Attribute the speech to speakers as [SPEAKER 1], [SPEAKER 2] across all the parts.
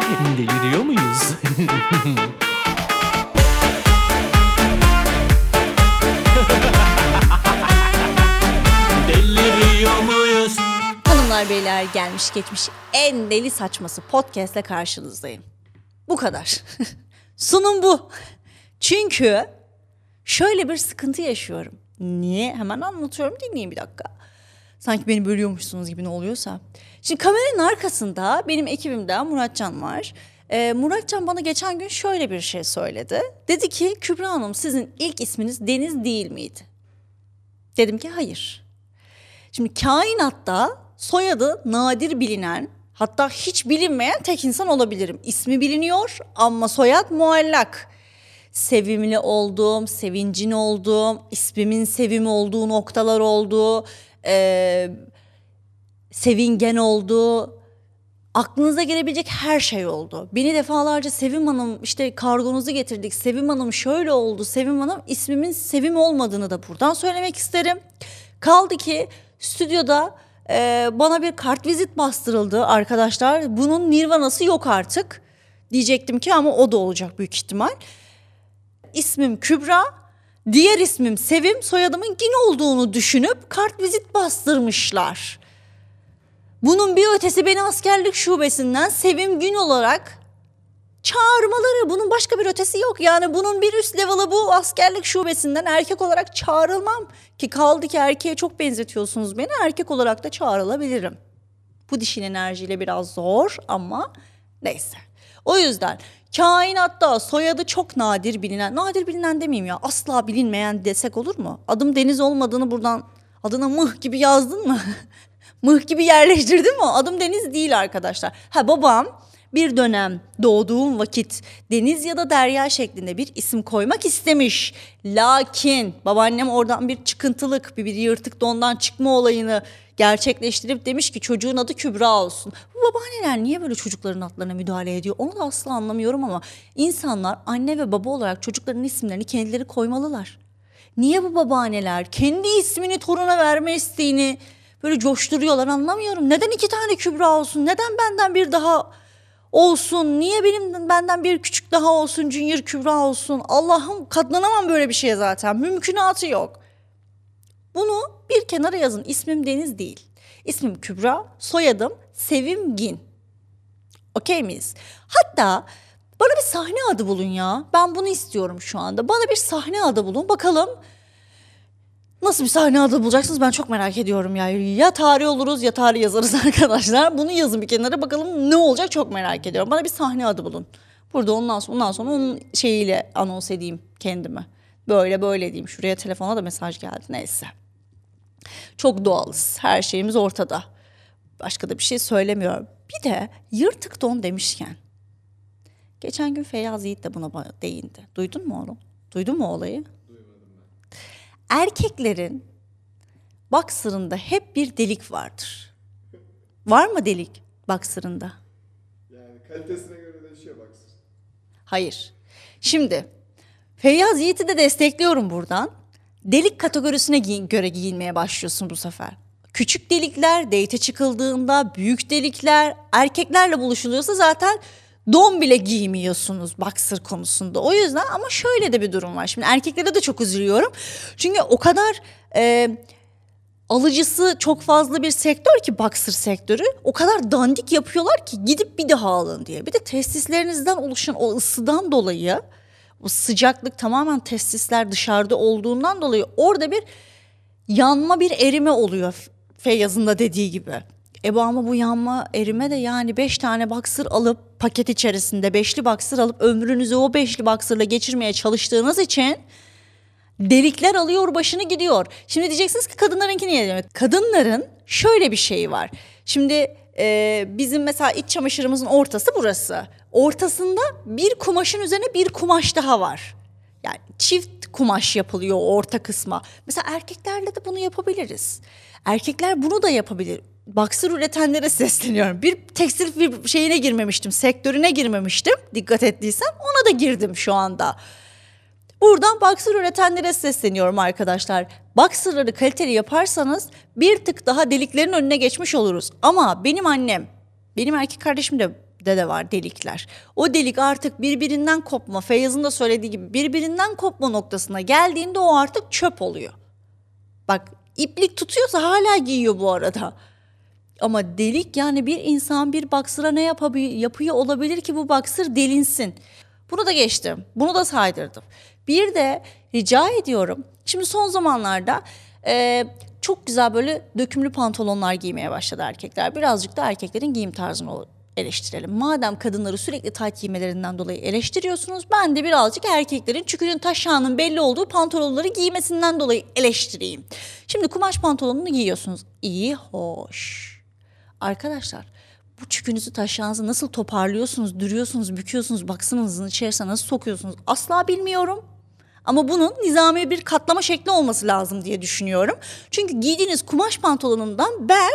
[SPEAKER 1] Deliriyor muyuz? Deliriyor muyuz?
[SPEAKER 2] Hanımlar beyler gelmiş geçmiş en deli saçması podcastle karşınızdayım. Bu kadar. Sunum bu. Çünkü şöyle bir sıkıntı yaşıyorum. Niye? Hemen anlatıyorum dinleyin bir dakika. Sanki beni bölüyormuşsunuz gibi ne oluyorsa. Şimdi kameranın arkasında benim ekibimde Muratcan var. Ee, Muratcan bana geçen gün şöyle bir şey söyledi. Dedi ki Kübra Hanım sizin ilk isminiz Deniz değil miydi? Dedim ki hayır. Şimdi kainatta soyadı nadir bilinen hatta hiç bilinmeyen tek insan olabilirim. İsmi biliniyor ama soyad muallak. Sevimli olduğum, sevincin olduğum, ismimin sevimi olduğu noktalar oldu. Ee, sevingen oldu. Aklınıza gelebilecek her şey oldu. Beni defalarca Sevim Hanım işte kargonuzu getirdik. Sevim Hanım şöyle oldu. Sevim Hanım ismimin Sevim olmadığını da buradan söylemek isterim. Kaldı ki stüdyoda e, bana bir kart vizit bastırıldı arkadaşlar. Bunun nirvanası yok artık. Diyecektim ki ama o da olacak büyük ihtimal. İsmim Kübra, diğer ismim Sevim, soyadımın Gün olduğunu düşünüp kart vizit bastırmışlar. Bunun bir ötesi beni askerlik şubesinden Sevim Gün olarak çağırmaları bunun başka bir ötesi yok. Yani bunun bir üst level'ı bu askerlik şubesinden erkek olarak çağrılmam. Ki kaldı ki erkeğe çok benzetiyorsunuz beni erkek olarak da çağrılabilirim. Bu dişin enerjiyle biraz zor ama neyse. O yüzden kainatta soyadı çok nadir bilinen, nadir bilinen demeyeyim ya asla bilinmeyen desek olur mu? Adım Deniz olmadığını buradan adına mıh gibi yazdın mı? mıh gibi yerleştirdin mi? Adım Deniz değil arkadaşlar. Ha babam bir dönem doğduğum vakit deniz ya da derya şeklinde bir isim koymak istemiş. Lakin babaannem oradan bir çıkıntılık, bir, bir yırtık dondan çıkma olayını gerçekleştirip demiş ki çocuğun adı Kübra olsun. Bu babaanneler niye böyle çocukların adlarına müdahale ediyor? Onu da asla anlamıyorum ama insanlar anne ve baba olarak çocukların isimlerini kendileri koymalılar. Niye bu babaanneler kendi ismini toruna verme isteğini böyle coşturuyorlar anlamıyorum. Neden iki tane Kübra olsun? Neden benden bir daha olsun? Niye benim benden bir küçük daha olsun? Junior Kübra olsun? Allah'ım katlanamam böyle bir şeye zaten. Mümkünatı yok. Bunu bir kenara yazın. İsmim Deniz değil. İsmim Kübra, soyadım Sevimgin. Okey miyiz? Hatta bana bir sahne adı bulun ya. Ben bunu istiyorum şu anda. Bana bir sahne adı bulun. Bakalım nasıl bir sahne adı bulacaksınız ben çok merak ediyorum ya. Ya tarih oluruz ya tarih yazarız arkadaşlar. Bunu yazın bir kenara bakalım ne olacak çok merak ediyorum. Bana bir sahne adı bulun. Burada ondan sonra, ondan sonra onun şeyiyle anons edeyim kendimi. Böyle böyle diyeyim. Şuraya telefona da mesaj geldi. Neyse. Çok doğalız. Her şeyimiz ortada. Başka da bir şey söylemiyorum. Bir de yırtık don demişken. Geçen gün Feyyaz Yiğit de buna değindi. Duydun mu onu? Duydun mu olayı? Erkeklerin baksırında hep bir delik vardır. Var mı delik baksırında?
[SPEAKER 3] Yani kalitesine göre değişiyor baksın.
[SPEAKER 2] Hayır. Şimdi Feyyaz Yiğit'i de destekliyorum buradan. Delik kategorisine göre giyinmeye başlıyorsun bu sefer. Küçük delikler, date çıkıldığında büyük delikler, erkeklerle buluşuluyorsa zaten don bile giymiyorsunuz boxer konusunda. O yüzden ama şöyle de bir durum var. Şimdi erkeklere de çok üzülüyorum. Çünkü o kadar e, alıcısı çok fazla bir sektör ki boxer sektörü. O kadar dandik yapıyorlar ki gidip bir daha alın diye. Bir de testislerinizden oluşan o ısıdan dolayı o sıcaklık tamamen testisler dışarıda olduğundan dolayı orada bir yanma bir erime oluyor Feyyaz'ın da dediği gibi. E bu ama bu yanma erime de yani beş tane baksır alıp paket içerisinde beşli baksır alıp ömrünüzü o beşli baksırla geçirmeye çalıştığınız için delikler alıyor başını gidiyor. Şimdi diyeceksiniz ki kadınlarınki niye demek? Kadınların şöyle bir şeyi var. Şimdi e, bizim mesela iç çamaşırımızın ortası burası. Ortasında bir kumaşın üzerine bir kumaş daha var. Yani çift kumaş yapılıyor orta kısma. Mesela erkeklerle de bunu yapabiliriz. Erkekler bunu da yapabilir. Baksır üretenlere sesleniyorum. Bir tekstil bir şeyine girmemiştim, sektörüne girmemiştim. Dikkat ettiysen ona da girdim şu anda. Buradan baksır üretenlere sesleniyorum arkadaşlar. Baksırları kaliteli yaparsanız bir tık daha deliklerin önüne geçmiş oluruz. Ama benim annem, benim erkek kardeşim de de var delikler. O delik artık birbirinden kopma, Feyyaz'ın da söylediği gibi birbirinden kopma noktasına geldiğinde o artık çöp oluyor. Bak iplik tutuyorsa hala giyiyor bu arada. Ama delik yani bir insan bir baksıra ne yapabi- yapıyor olabilir ki bu baksır delinsin. Bunu da geçtim. Bunu da saydırdım. Bir de rica ediyorum. Şimdi son zamanlarda e, çok güzel böyle dökümlü pantolonlar giymeye başladı erkekler. Birazcık da erkeklerin giyim tarzını eleştirelim. Madem kadınları sürekli tayt giymelerinden dolayı eleştiriyorsunuz ben de birazcık erkeklerin çükünün taşağının belli olduğu pantolonları giymesinden dolayı eleştireyim. Şimdi kumaş pantolonunu giyiyorsunuz. İyi, hoş. Arkadaşlar bu çükünüzü taşağınızı nasıl toparlıyorsunuz, duruyorsunuz, büküyorsunuz, baksınızın içerisine nasıl sokuyorsunuz asla bilmiyorum. Ama bunun nizami bir katlama şekli olması lazım diye düşünüyorum. Çünkü giydiğiniz kumaş pantolonundan ben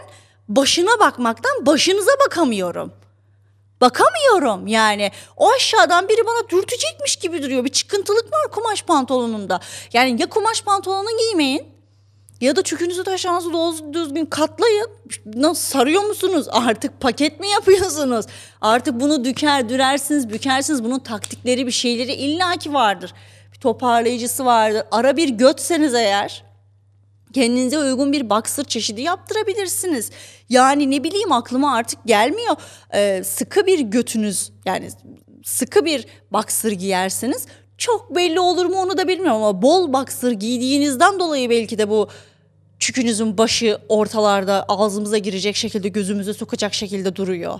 [SPEAKER 2] başına bakmaktan başınıza bakamıyorum. Bakamıyorum yani. O aşağıdan biri bana dürtecekmiş gibi duruyor. Bir çıkıntılık var kumaş pantolonunda. Yani ya kumaş pantolonu giymeyin ya da çükünüzü taşağınızı doğru düzgün katlayın. Nasıl sarıyor musunuz? Artık paket mi yapıyorsunuz? Artık bunu düker, dürersiniz, bükersiniz. Bunun taktikleri bir şeyleri illaki vardır. Bir toparlayıcısı vardır. Ara bir götseniz eğer kendinize uygun bir boxer çeşidi yaptırabilirsiniz. Yani ne bileyim aklıma artık gelmiyor. Ee, sıkı bir götünüz yani sıkı bir boxer giyerseniz çok belli olur mu onu da bilmiyorum ama bol boxer giydiğinizden dolayı belki de bu çükünüzün başı ortalarda ağzımıza girecek şekilde gözümüze sokacak şekilde duruyor.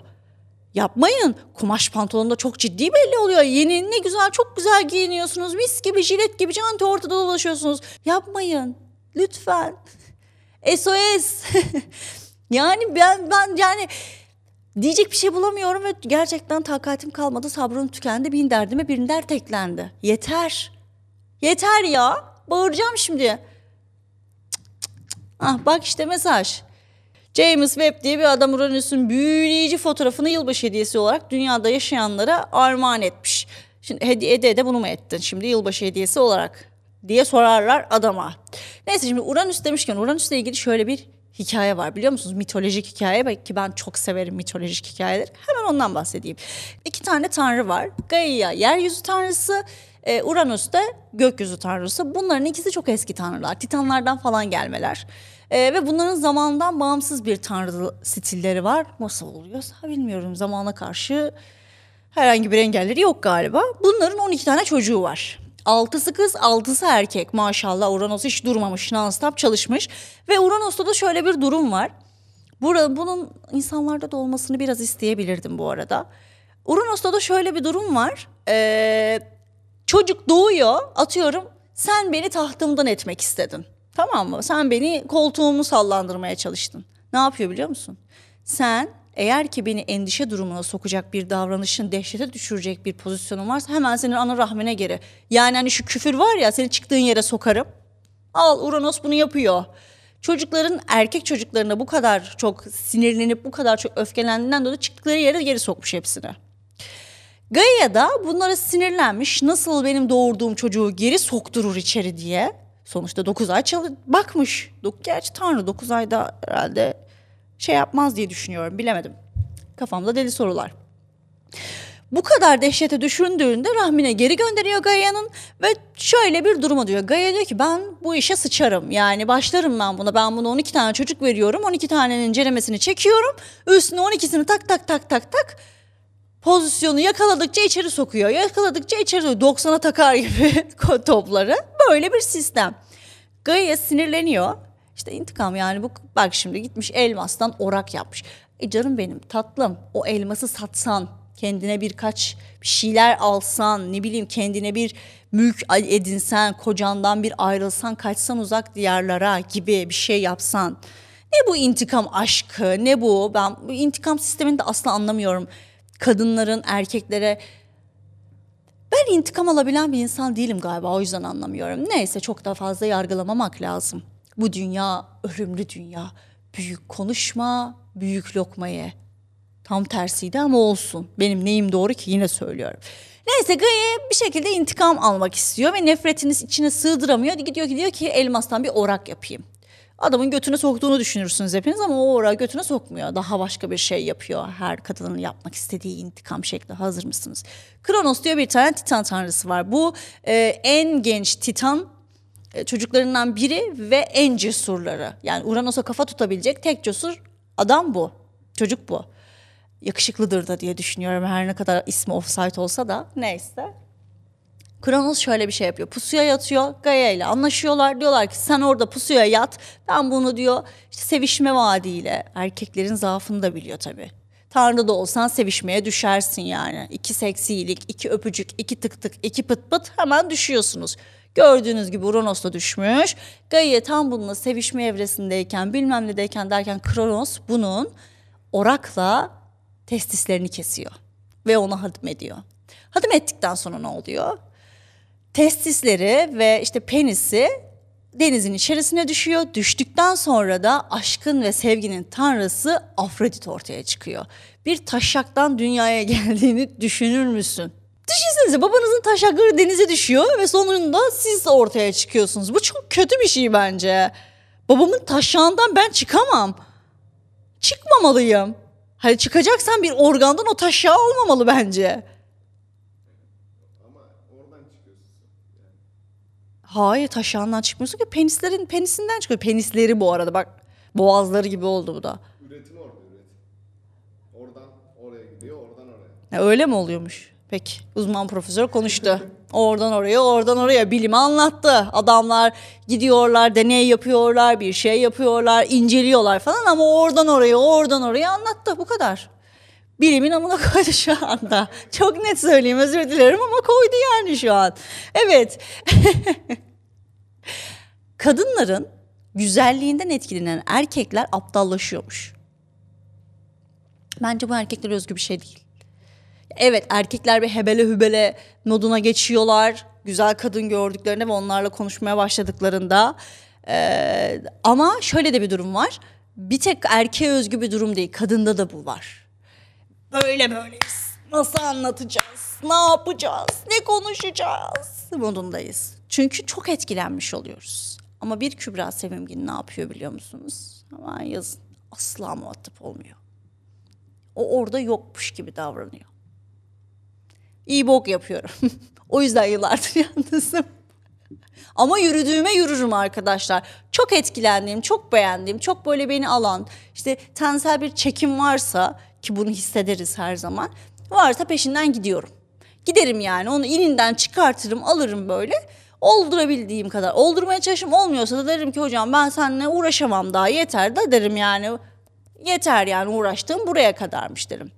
[SPEAKER 2] Yapmayın. Kumaş pantolonda çok ciddi belli oluyor. Yeni ne güzel çok güzel giyiniyorsunuz. Mis gibi jilet gibi canti ortada dolaşıyorsunuz. Yapmayın. Lütfen. SOS. yani ben ben yani diyecek bir şey bulamıyorum ve gerçekten takatim kalmadı. Sabrım tükendi. Bin derdime bir dert eklendi. Yeter. Yeter ya. Bağıracağım şimdi. Ah bak işte mesaj. James Webb diye bir adam Uranüs'ün büyüleyici fotoğrafını yılbaşı hediyesi olarak dünyada yaşayanlara armağan etmiş. Şimdi hediye ede de bunu mu ettin şimdi yılbaşı hediyesi olarak diye sorarlar adama. Neyse şimdi Uranüs demişken Uranüs'le ilgili şöyle bir hikaye var biliyor musunuz? Mitolojik hikaye belki ben çok severim mitolojik hikayeleri. Hemen ondan bahsedeyim. İki tane tanrı var. Gaia yeryüzü tanrısı, e, Uranüs de gökyüzü tanrısı. Bunların ikisi çok eski tanrılar. Titanlardan falan gelmeler. E, ve bunların zamandan bağımsız bir tanrı stilleri var. Nasıl oluyorsa bilmiyorum. Zamana karşı herhangi bir engelleri yok galiba. Bunların 12 tane çocuğu var. Altısı kız, altısı erkek. Maşallah Uranos hiç durmamış, non-stop çalışmış. Ve Uranos'ta da şöyle bir durum var. Bura, bunun insanlarda da olmasını biraz isteyebilirdim bu arada. Uranos'ta da şöyle bir durum var. Ee, çocuk doğuyor, atıyorum sen beni tahtımdan etmek istedin. Tamam mı? Sen beni koltuğumu sallandırmaya çalıştın. Ne yapıyor biliyor musun? Sen eğer ki beni endişe durumuna sokacak bir davranışın, dehşete düşürecek bir pozisyonun varsa hemen senin ana rahmine geri. Yani hani şu küfür var ya seni çıktığın yere sokarım. Al Uranos bunu yapıyor. Çocukların erkek çocuklarına bu kadar çok sinirlenip bu kadar çok öfkelendiğinden dolayı çıktıkları yere geri sokmuş hepsini. Gaia da bunlara sinirlenmiş. Nasıl benim doğurduğum çocuğu geri sokturur içeri diye. Sonuçta 9 ay çalı bakmış. Gerçi Tanrı 9 ayda herhalde şey yapmaz diye düşünüyorum. Bilemedim. Kafamda deli sorular. Bu kadar dehşete düşündüğünde rahmine geri gönderiyor Gaia'nın ve şöyle bir duruma diyor. Gaia diyor ki ben bu işe sıçarım. Yani başlarım ben buna. Ben buna 12 tane çocuk veriyorum. 12 tanenin ceremesini çekiyorum. Üstüne 12'sini tak tak tak tak tak pozisyonu yakaladıkça içeri sokuyor. Yakaladıkça içeri sokuyor. 90'a takar gibi topları. Böyle bir sistem. Gaia sinirleniyor. İşte intikam yani bu bak şimdi gitmiş elmastan orak yapmış. E canım benim tatlım o elması satsan kendine birkaç bir şeyler alsan ne bileyim kendine bir mülk edinsen kocandan bir ayrılsan kaçsan uzak diyarlara gibi bir şey yapsan. Ne bu intikam aşkı ne bu ben bu intikam sistemini de asla anlamıyorum. Kadınların erkeklere ben intikam alabilen bir insan değilim galiba o yüzden anlamıyorum. Neyse çok da fazla yargılamamak lazım. Bu dünya ölümlü dünya. Büyük konuşma, büyük lokmayı. Tam tersiydi ama olsun. Benim neyim doğru ki yine söylüyorum. Neyse Gaye bir şekilde intikam almak istiyor ve nefretini içine sığdıramıyor. Gidiyor gidiyor ki elmastan bir orak yapayım. Adamın götüne soktuğunu düşünürsünüz hepiniz ama o oraya götüne sokmuyor. Daha başka bir şey yapıyor. Her kadının yapmak istediği intikam şekli. Hazır mısınız? Kronos diyor bir tane Titan tanrısı var. Bu e, en genç Titan e, çocuklarından biri ve en cesurları. Yani Uranos'a kafa tutabilecek tek cesur adam bu. Çocuk bu. Yakışıklıdır da diye düşünüyorum her ne kadar ismi offside olsa da. Neyse. Kronos şöyle bir şey yapıyor. Pusuya yatıyor. Gaia ile anlaşıyorlar. Diyorlar ki sen orada pusuya yat. Ben bunu diyor işte sevişme vaadiyle. Erkeklerin zaafını da biliyor tabii. Tanrı da olsan sevişmeye düşersin yani. İki seksilik, iki öpücük, iki tık tık, iki pıt pıt hemen düşüyorsunuz. Gördüğünüz gibi Uranos da düşmüş. Gaia tam bununla sevişme evresindeyken bilmem nedeyken derken Kronos bunun orakla testislerini kesiyor. Ve onu hadım ediyor. Hadım ettikten sonra ne oluyor? Testisleri ve işte penisi denizin içerisine düşüyor. Düştükten sonra da aşkın ve sevginin tanrısı Afrodit ortaya çıkıyor. Bir taşaktan dünyaya geldiğini düşünür müsün? Düşünsenize babanızın taşakları denize düşüyor ve sonunda siz ortaya çıkıyorsunuz. Bu çok kötü bir şey bence. Babamın taşağından ben çıkamam. Çıkmamalıyım. Hani çıkacaksan bir organdan o taşağı olmamalı bence.
[SPEAKER 3] Ama oradan çıkıyorsun sen. Yani
[SPEAKER 2] Hayır taşağından çıkmıyorsun ki penislerin penisinden çıkıyor. Penisleri bu arada bak boğazları gibi oldu bu da.
[SPEAKER 3] üretim orada üretim. Oradan oraya gidiyor, oradan oraya.
[SPEAKER 2] Ya öyle mi oluyormuş? Peki uzman profesör konuştu. Oradan oraya, oradan oraya bilimi anlattı. Adamlar gidiyorlar, deney yapıyorlar, bir şey yapıyorlar, inceliyorlar falan ama oradan oraya, oradan oraya anlattı. Bu kadar. Bilimin amına koydu şu anda. Çok net söyleyeyim özür dilerim ama koydu yani şu an. Evet. Kadınların güzelliğinden etkilenen erkekler aptallaşıyormuş. Bence bu erkeklere özgü bir şey değil. Evet erkekler bir hebele hübele moduna geçiyorlar. Güzel kadın gördüklerinde ve onlarla konuşmaya başladıklarında. Ee, ama şöyle de bir durum var. Bir tek erkeğe özgü bir durum değil. Kadında da bu var. Böyle böyleyiz. Nasıl anlatacağız? Ne yapacağız? Ne konuşacağız? Modundayız. Çünkü çok etkilenmiş oluyoruz. Ama bir Kübra Sevimgin ne yapıyor biliyor musunuz? Aman yazın. Asla muhatap olmuyor. O orada yokmuş gibi davranıyor. İyi bok yapıyorum. o yüzden yıllardır yalnızım. Ama yürüdüğüme yürürüm arkadaşlar. Çok etkilendiğim, çok beğendiğim, çok böyle beni alan, işte tensel bir çekim varsa ki bunu hissederiz her zaman. Varsa peşinden gidiyorum. Giderim yani onu ilinden çıkartırım, alırım böyle. Oldurabildiğim kadar. Oldurmaya çalışırım olmuyorsa da derim ki hocam ben seninle uğraşamam daha yeter de derim yani. Yeter yani uğraştığım buraya kadarmış derim.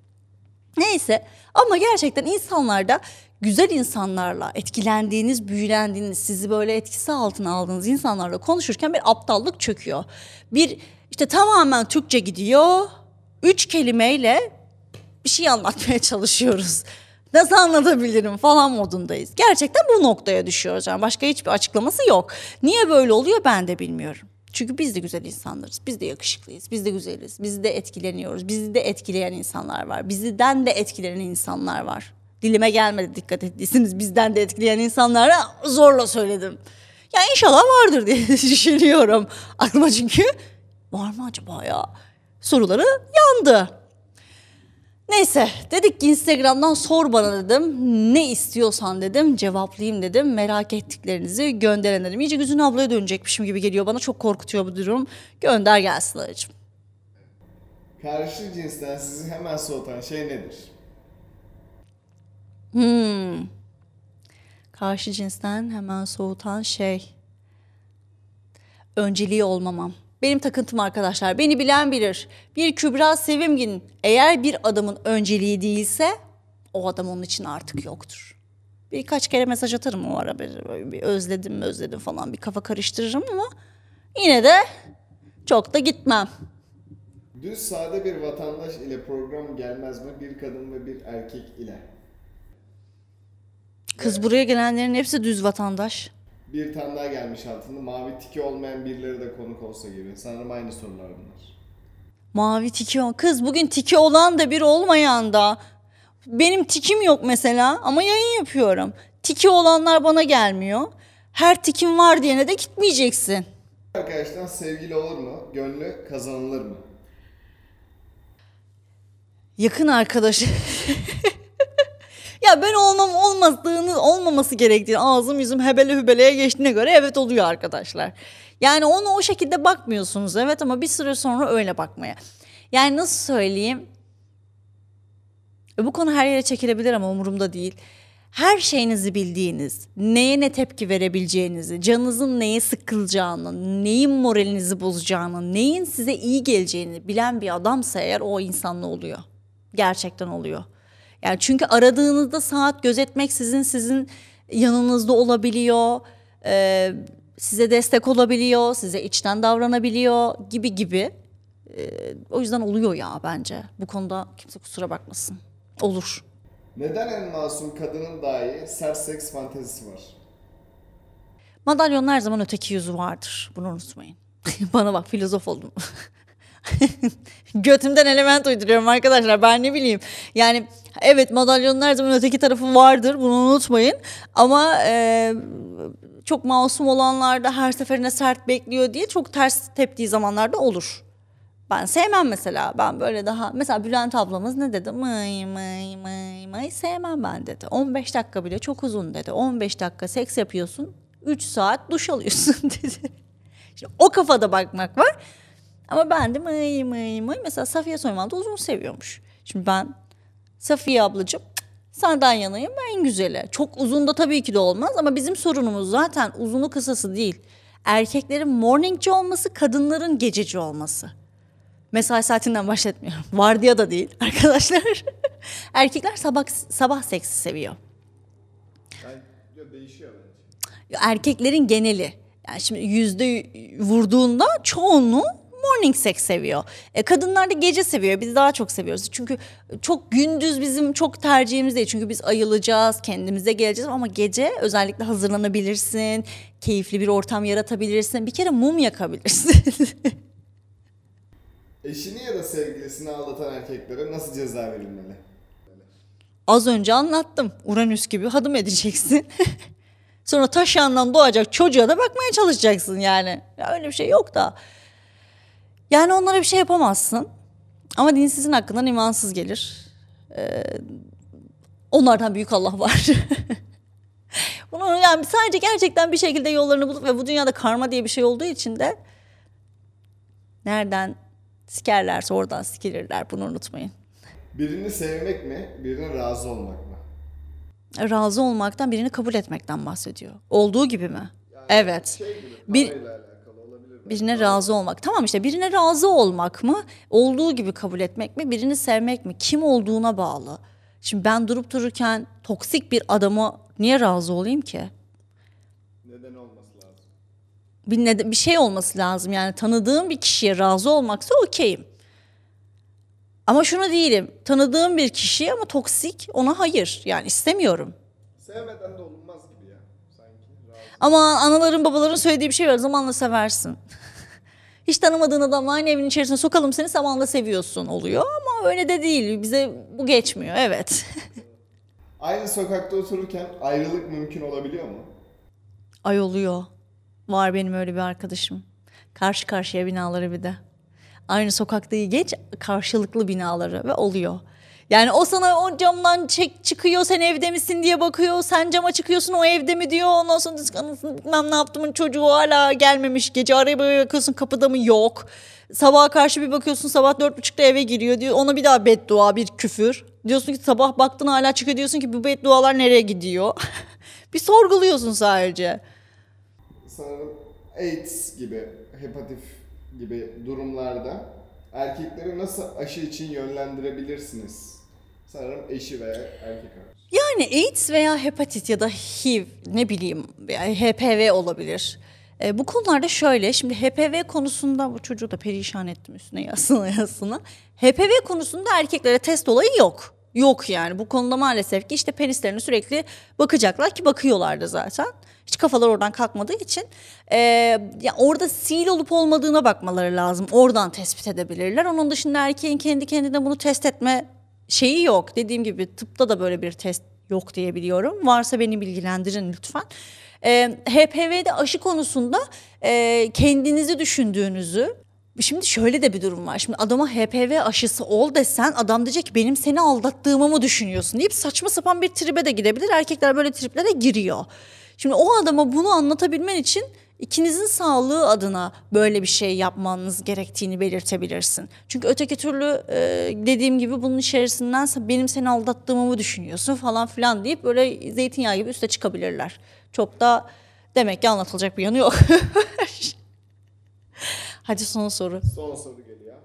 [SPEAKER 2] Neyse ama gerçekten insanlarda güzel insanlarla etkilendiğiniz, büyülendiğiniz, sizi böyle etkisi altına aldığınız insanlarla konuşurken bir aptallık çöküyor. Bir işte tamamen Türkçe gidiyor. Üç kelimeyle bir şey anlatmaya çalışıyoruz. Nasıl anlatabilirim falan modundayız. Gerçekten bu noktaya düşüyoruz. Yani başka hiçbir açıklaması yok. Niye böyle oluyor ben de bilmiyorum. Çünkü biz de güzel insanlarız. Biz de yakışıklıyız. Biz de güzeliz. Biz de etkileniyoruz. Bizi de etkileyen insanlar var. Bizden de etkilenen insanlar var. Dilime gelmedi dikkat ettiyseniz bizden de etkileyen insanlara zorla söyledim. Ya inşallah vardır diye düşünüyorum. Aklıma çünkü var mı acaba ya? Soruları yandı. Neyse dedik ki Instagram'dan sor bana dedim. Ne istiyorsan dedim cevaplayayım dedim. Merak ettiklerinizi gönderin dedim. İyice Güzün ablaya dönecekmişim gibi geliyor bana. Çok korkutuyor bu durum. Gönder gelsin aracım.
[SPEAKER 3] Karşı cinsten sizi hemen soğutan şey nedir?
[SPEAKER 2] Karşı cinsten hemen soğutan şey. Önceliği olmamam. Benim takıntım arkadaşlar. Beni bilen bilir. Bir Kübra Sevimgin eğer bir adamın önceliği değilse o adam onun için artık yoktur. Birkaç kere mesaj atarım o ara bir, bir özledim özledim falan bir kafa karıştırırım ama yine de çok da gitmem.
[SPEAKER 3] Düz sade bir vatandaş ile program gelmez mi? Bir kadın ve bir erkek ile.
[SPEAKER 2] Kız buraya gelenlerin hepsi düz vatandaş.
[SPEAKER 3] Bir tane daha gelmiş altında. Mavi tiki olmayan birileri de konuk olsa gibi. Sanırım aynı sorular bunlar.
[SPEAKER 2] Mavi tiki. Kız bugün tiki olan da bir olmayan da. Benim tikim yok mesela ama yayın yapıyorum. Tiki olanlar bana gelmiyor. Her tikim var diyene de gitmeyeceksin.
[SPEAKER 3] Arkadaşlar sevgili olur mu? Gönlü kazanılır mı?
[SPEAKER 2] Yakın arkadaşı. ya ben olmam olmadığını olmaması gerektiğini ağzım yüzüm hebele hübeleye geçtiğine göre evet oluyor arkadaşlar. Yani onu o şekilde bakmıyorsunuz evet ama bir süre sonra öyle bakmaya. Yani nasıl söyleyeyim? Bu konu her yere çekilebilir ama umurumda değil. Her şeyinizi bildiğiniz, neye ne tepki verebileceğinizi, canınızın neye sıkılacağını, neyin moralinizi bozacağını, neyin size iyi geleceğini bilen bir adamsa eğer o insanla oluyor. Gerçekten oluyor. Yani çünkü aradığınızda saat gözetmeksizin sizin yanınızda olabiliyor, e, size destek olabiliyor, size içten davranabiliyor gibi gibi. E, o yüzden oluyor ya bence. Bu konuda kimse kusura bakmasın. Olur.
[SPEAKER 3] Neden en masum kadının dahi sert seks fantezisi var?
[SPEAKER 2] Madalyonun her zaman öteki yüzü vardır. Bunu unutmayın. Bana bak filozof oldum. Götümden element uyduruyorum arkadaşlar. Ben ne bileyim. Yani evet madalyonun her zaman öteki tarafı vardır. Bunu unutmayın. Ama e, çok masum olanlarda her seferinde sert bekliyor diye çok ters teptiği zamanlarda olur. Ben sevmem mesela. Ben böyle daha mesela Bülent ablamız ne dedi? Mıy mıy mıy mıy sevmem ben dedi. 15 dakika bile çok uzun dedi. 15 dakika seks yapıyorsun. 3 saat duş alıyorsun dedi. Şimdi o kafada bakmak var. Ama ben de mıy mıy mıy mesela Safiye Soyman da uzun seviyormuş. Şimdi ben Safiye ablacığım senden yanayım en güzeli. Çok uzun da tabii ki de olmaz ama bizim sorunumuz zaten uzunu kısası değil. Erkeklerin morningci olması, kadınların gececi olması. Mesai saatinden bahsetmiyorum. Vardiya da değil arkadaşlar. Erkekler sabah sabah seksi seviyor.
[SPEAKER 3] Yani değişiyor bence.
[SPEAKER 2] Ya Erkeklerin geneli. Yani şimdi yüzde vurduğunda çoğunluğu morning sex seviyor. E, kadınlar da gece seviyor. Biz daha çok seviyoruz. Çünkü çok gündüz bizim çok tercihimiz değil. Çünkü biz ayılacağız, kendimize geleceğiz ama gece özellikle hazırlanabilirsin. Keyifli bir ortam yaratabilirsin. Bir kere mum yakabilirsin.
[SPEAKER 3] Eşini ya da sevgilisini aldatan erkeklere nasıl ceza verilmeli?
[SPEAKER 2] Az önce anlattım. Uranüs gibi hadım edeceksin. Sonra taş yandan doğacak çocuğa da bakmaya çalışacaksın yani. Ya öyle bir şey yok da. Yani onlara bir şey yapamazsın. Ama dinsizin hakkından imansız gelir. Ee, onlardan büyük Allah var. Bunu yani sadece gerçekten bir şekilde yollarını bulup ve bu dünyada karma diye bir şey olduğu için de nereden sikerlerse oradan sikilirler. Bunu unutmayın.
[SPEAKER 3] Birini sevmek mi, birine razı olmak mı?
[SPEAKER 2] razı olmaktan birini kabul etmekten bahsediyor. Olduğu gibi mi? evet.
[SPEAKER 3] Şey gibi,
[SPEAKER 2] Bir-
[SPEAKER 3] parayla alakalı olabilir. mi?
[SPEAKER 2] Birine razı olmak. Tamam işte birine razı olmak mı? Olduğu gibi kabul etmek mi? Birini sevmek mi? Kim olduğuna bağlı. Şimdi ben durup dururken toksik bir adama niye razı olayım ki?
[SPEAKER 3] Neden olması lazım?
[SPEAKER 2] Bir, nede- bir şey olması lazım. Yani tanıdığım bir kişiye razı olmaksa okeyim. Ama şunu değilim. Tanıdığım bir kişi ama toksik ona hayır. Yani istemiyorum.
[SPEAKER 3] Sevmeden de olunmaz gibi ya sanki. Razı.
[SPEAKER 2] Ama anaların babaların söylediği bir şey var. Zamanla seversin. Hiç tanımadığın adamla aynı evin içerisine sokalım seni zamanla seviyorsun oluyor. Ama öyle de değil. Bize bu geçmiyor. Evet.
[SPEAKER 3] Aynı sokakta otururken ayrılık mümkün olabiliyor mu?
[SPEAKER 2] Ay oluyor. Var benim öyle bir arkadaşım. Karşı karşıya binaları bir de. Aynı sokaktayı geç karşılıklı binaları ve oluyor. Yani o sana o camdan çek çıkıyor sen evde misin diye bakıyor. Sen cama çıkıyorsun o evde mi diyor. Ondan sonra anasını bilmem ne yaptımın çocuğu hala gelmemiş. Gece araya böyle bakıyorsun kapıda mı yok. Sabaha karşı bir bakıyorsun sabah dört buçukta eve giriyor diyor. Ona bir daha beddua bir küfür. Diyorsun ki sabah baktın hala çıkıyor diyorsun ki bu beddualar nereye gidiyor? bir sorguluyorsun sadece.
[SPEAKER 3] Sanırım AIDS gibi, hepatif gibi durumlarda erkekleri nasıl aşı için yönlendirebilirsiniz? Sanırım eşi veya erkek arkadaşı.
[SPEAKER 2] Yani AIDS veya hepatit ya da HIV ne bileyim HPV olabilir. E, bu konularda şöyle şimdi HPV konusunda bu çocuğu da perişan ettim üstüne yazsına yazsına. HPV konusunda erkeklere test olayı yok. Yok yani bu konuda maalesef ki işte penislerini sürekli bakacaklar ki bakıyorlar da zaten. Hiç kafalar oradan kalkmadığı için e, ya orada sil olup olmadığına bakmaları lazım. Oradan tespit edebilirler. Onun dışında erkeğin kendi kendine bunu test etme şeyi yok. Dediğim gibi tıpta da böyle bir test yok diye biliyorum. Varsa beni bilgilendirin lütfen. Ee, HPV'de aşı konusunda e, kendinizi düşündüğünüzü Şimdi şöyle de bir durum var. Şimdi adama HPV aşısı ol desen adam diyecek benim seni aldattığımı mı düşünüyorsun deyip saçma sapan bir tribe de gidebilir. Erkekler böyle triplere giriyor. Şimdi o adama bunu anlatabilmen için ikinizin sağlığı adına böyle bir şey yapmanız gerektiğini belirtebilirsin. Çünkü öteki türlü e, dediğim gibi bunun içerisinden benim seni aldattığımı mı düşünüyorsun falan filan deyip böyle zeytinyağı gibi üste çıkabilirler. Çok da demek ki anlatılacak bir yanı yok. Hadi son soru.
[SPEAKER 3] Son soru geliyor.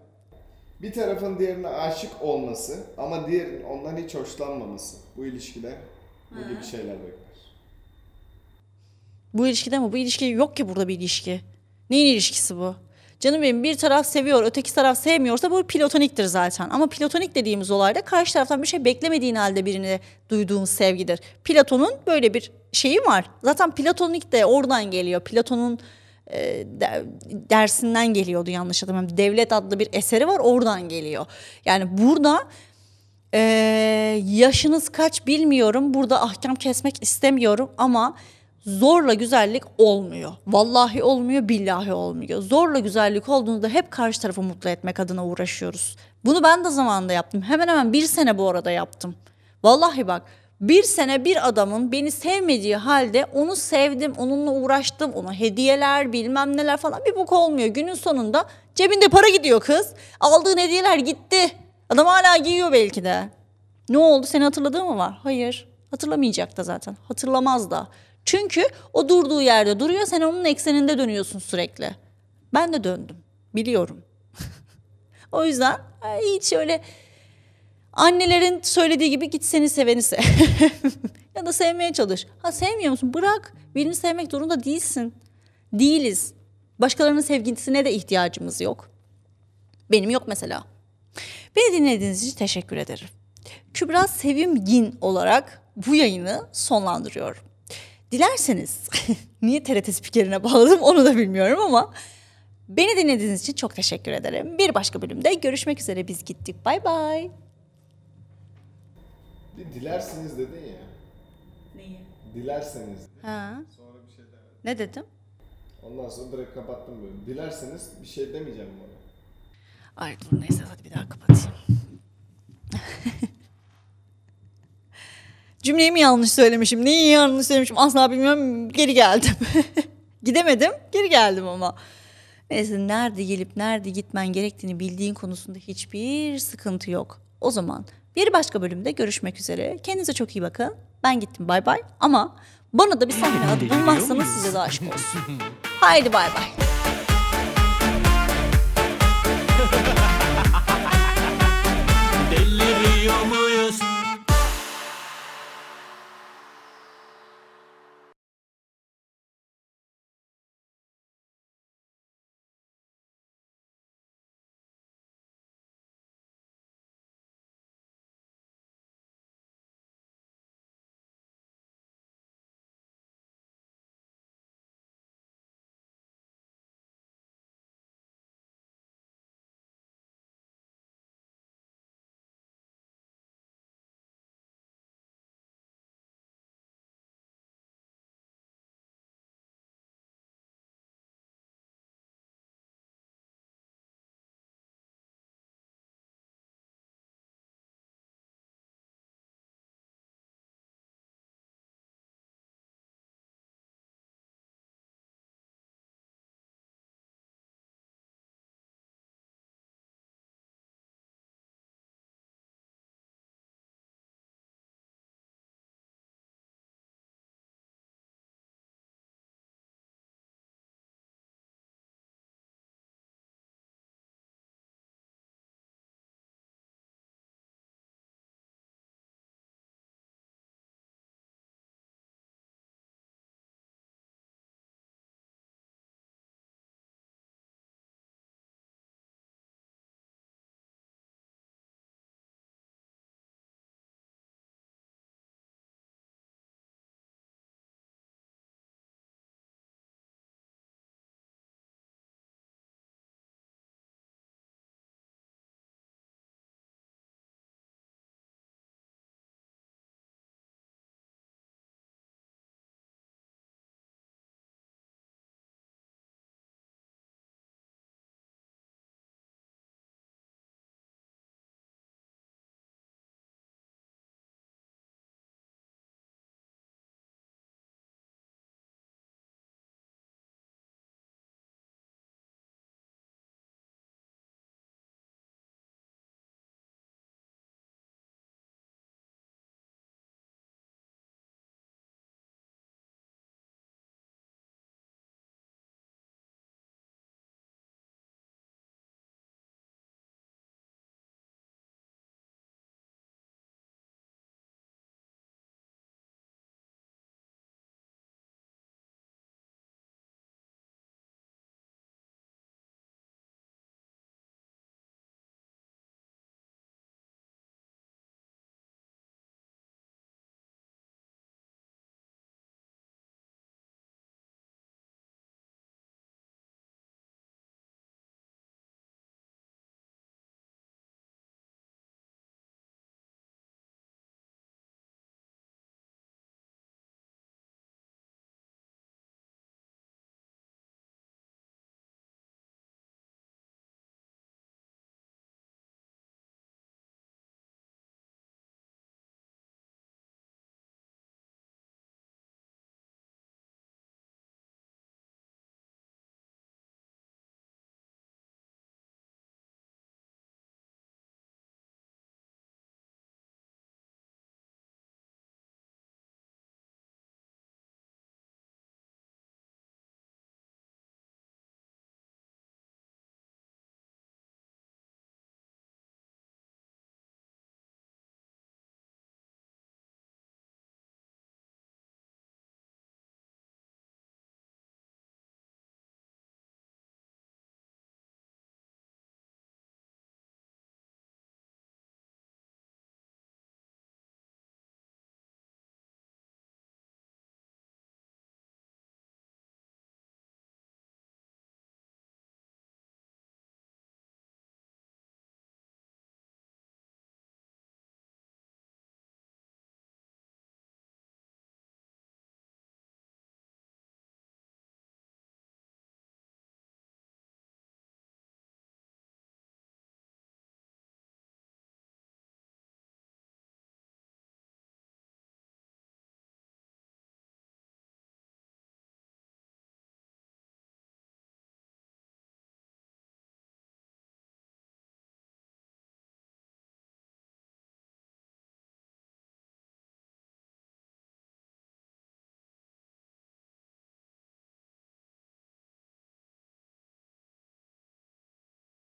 [SPEAKER 3] Bir tarafın diğerine aşık olması ama diğerinin ondan hiç hoşlanmaması. Bu ilişkide ne gibi şeyler bekler?
[SPEAKER 2] Bu ilişkide mi? Bu ilişki yok ki burada bir ilişki. Neyin ilişkisi bu? Canım benim bir taraf seviyor, öteki taraf sevmiyorsa bu platoniktir zaten. Ama platonik dediğimiz olayda karşı taraftan bir şey beklemediğin halde birine duyduğun sevgidir. Platon'un böyle bir şeyi var. Zaten platonik de oradan geliyor. Platon'un e, de- dersinden geliyordu yanlış hatırlamıyorum. Devlet adlı bir eseri var oradan geliyor. Yani burada ee, yaşınız kaç bilmiyorum. Burada ahkam kesmek istemiyorum ama zorla güzellik olmuyor. Vallahi olmuyor, billahi olmuyor. Zorla güzellik olduğunda hep karşı tarafı mutlu etmek adına uğraşıyoruz. Bunu ben de zamanında yaptım. Hemen hemen bir sene bu arada yaptım. Vallahi bak bir sene bir adamın beni sevmediği halde onu sevdim, onunla uğraştım, ona hediyeler bilmem neler falan bir bok olmuyor. Günün sonunda cebinde para gidiyor kız. Aldığın hediyeler gitti. Adam hala giyiyor belki de. Ne oldu seni hatırladığı mı var? Hayır. Hatırlamayacak da zaten. Hatırlamaz da. Çünkü o durduğu yerde duruyor sen onun ekseninde dönüyorsun sürekli. Ben de döndüm. Biliyorum. o yüzden hiç öyle annelerin söylediği gibi git seni seveni sev. ya da sevmeye çalış. Ha sevmiyor musun? Bırak. Birini sevmek zorunda değilsin. Değiliz. Başkalarının sevgisine de ihtiyacımız yok. Benim yok mesela. Beni dinlediğiniz için teşekkür ederim. Kübra Sevimgin olarak bu yayını sonlandırıyorum. Dilerseniz, niye TRT spikerine bağladım onu da bilmiyorum ama beni dinlediğiniz için çok teşekkür ederim. Bir başka bölümde görüşmek üzere biz gittik. Bay bay.
[SPEAKER 3] Bir dilersiniz dedin ya.
[SPEAKER 2] Neyi?
[SPEAKER 3] Dilerseniz.
[SPEAKER 2] Ha,
[SPEAKER 3] Sonra bir şey demedim.
[SPEAKER 2] ne dedim?
[SPEAKER 3] Ondan sonra direkt kapattım böyle. Dilerseniz bir şey demeyeceğim bana.
[SPEAKER 2] Ay dur neyse hadi bir daha kapatayım. Cümleyi mi yanlış söylemişim? Neyi yanlış söylemişim? Asla bilmiyorum. Geri geldim. Gidemedim. Geri geldim ama. Neyse nerede gelip nerede gitmen gerektiğini bildiğin konusunda hiçbir sıkıntı yok. O zaman bir başka bölümde görüşmek üzere. Kendinize çok iyi bakın. Ben gittim bay bay. Ama bana da bir sahne adı bulmazsanız size de aşk olsun. Haydi bay bay.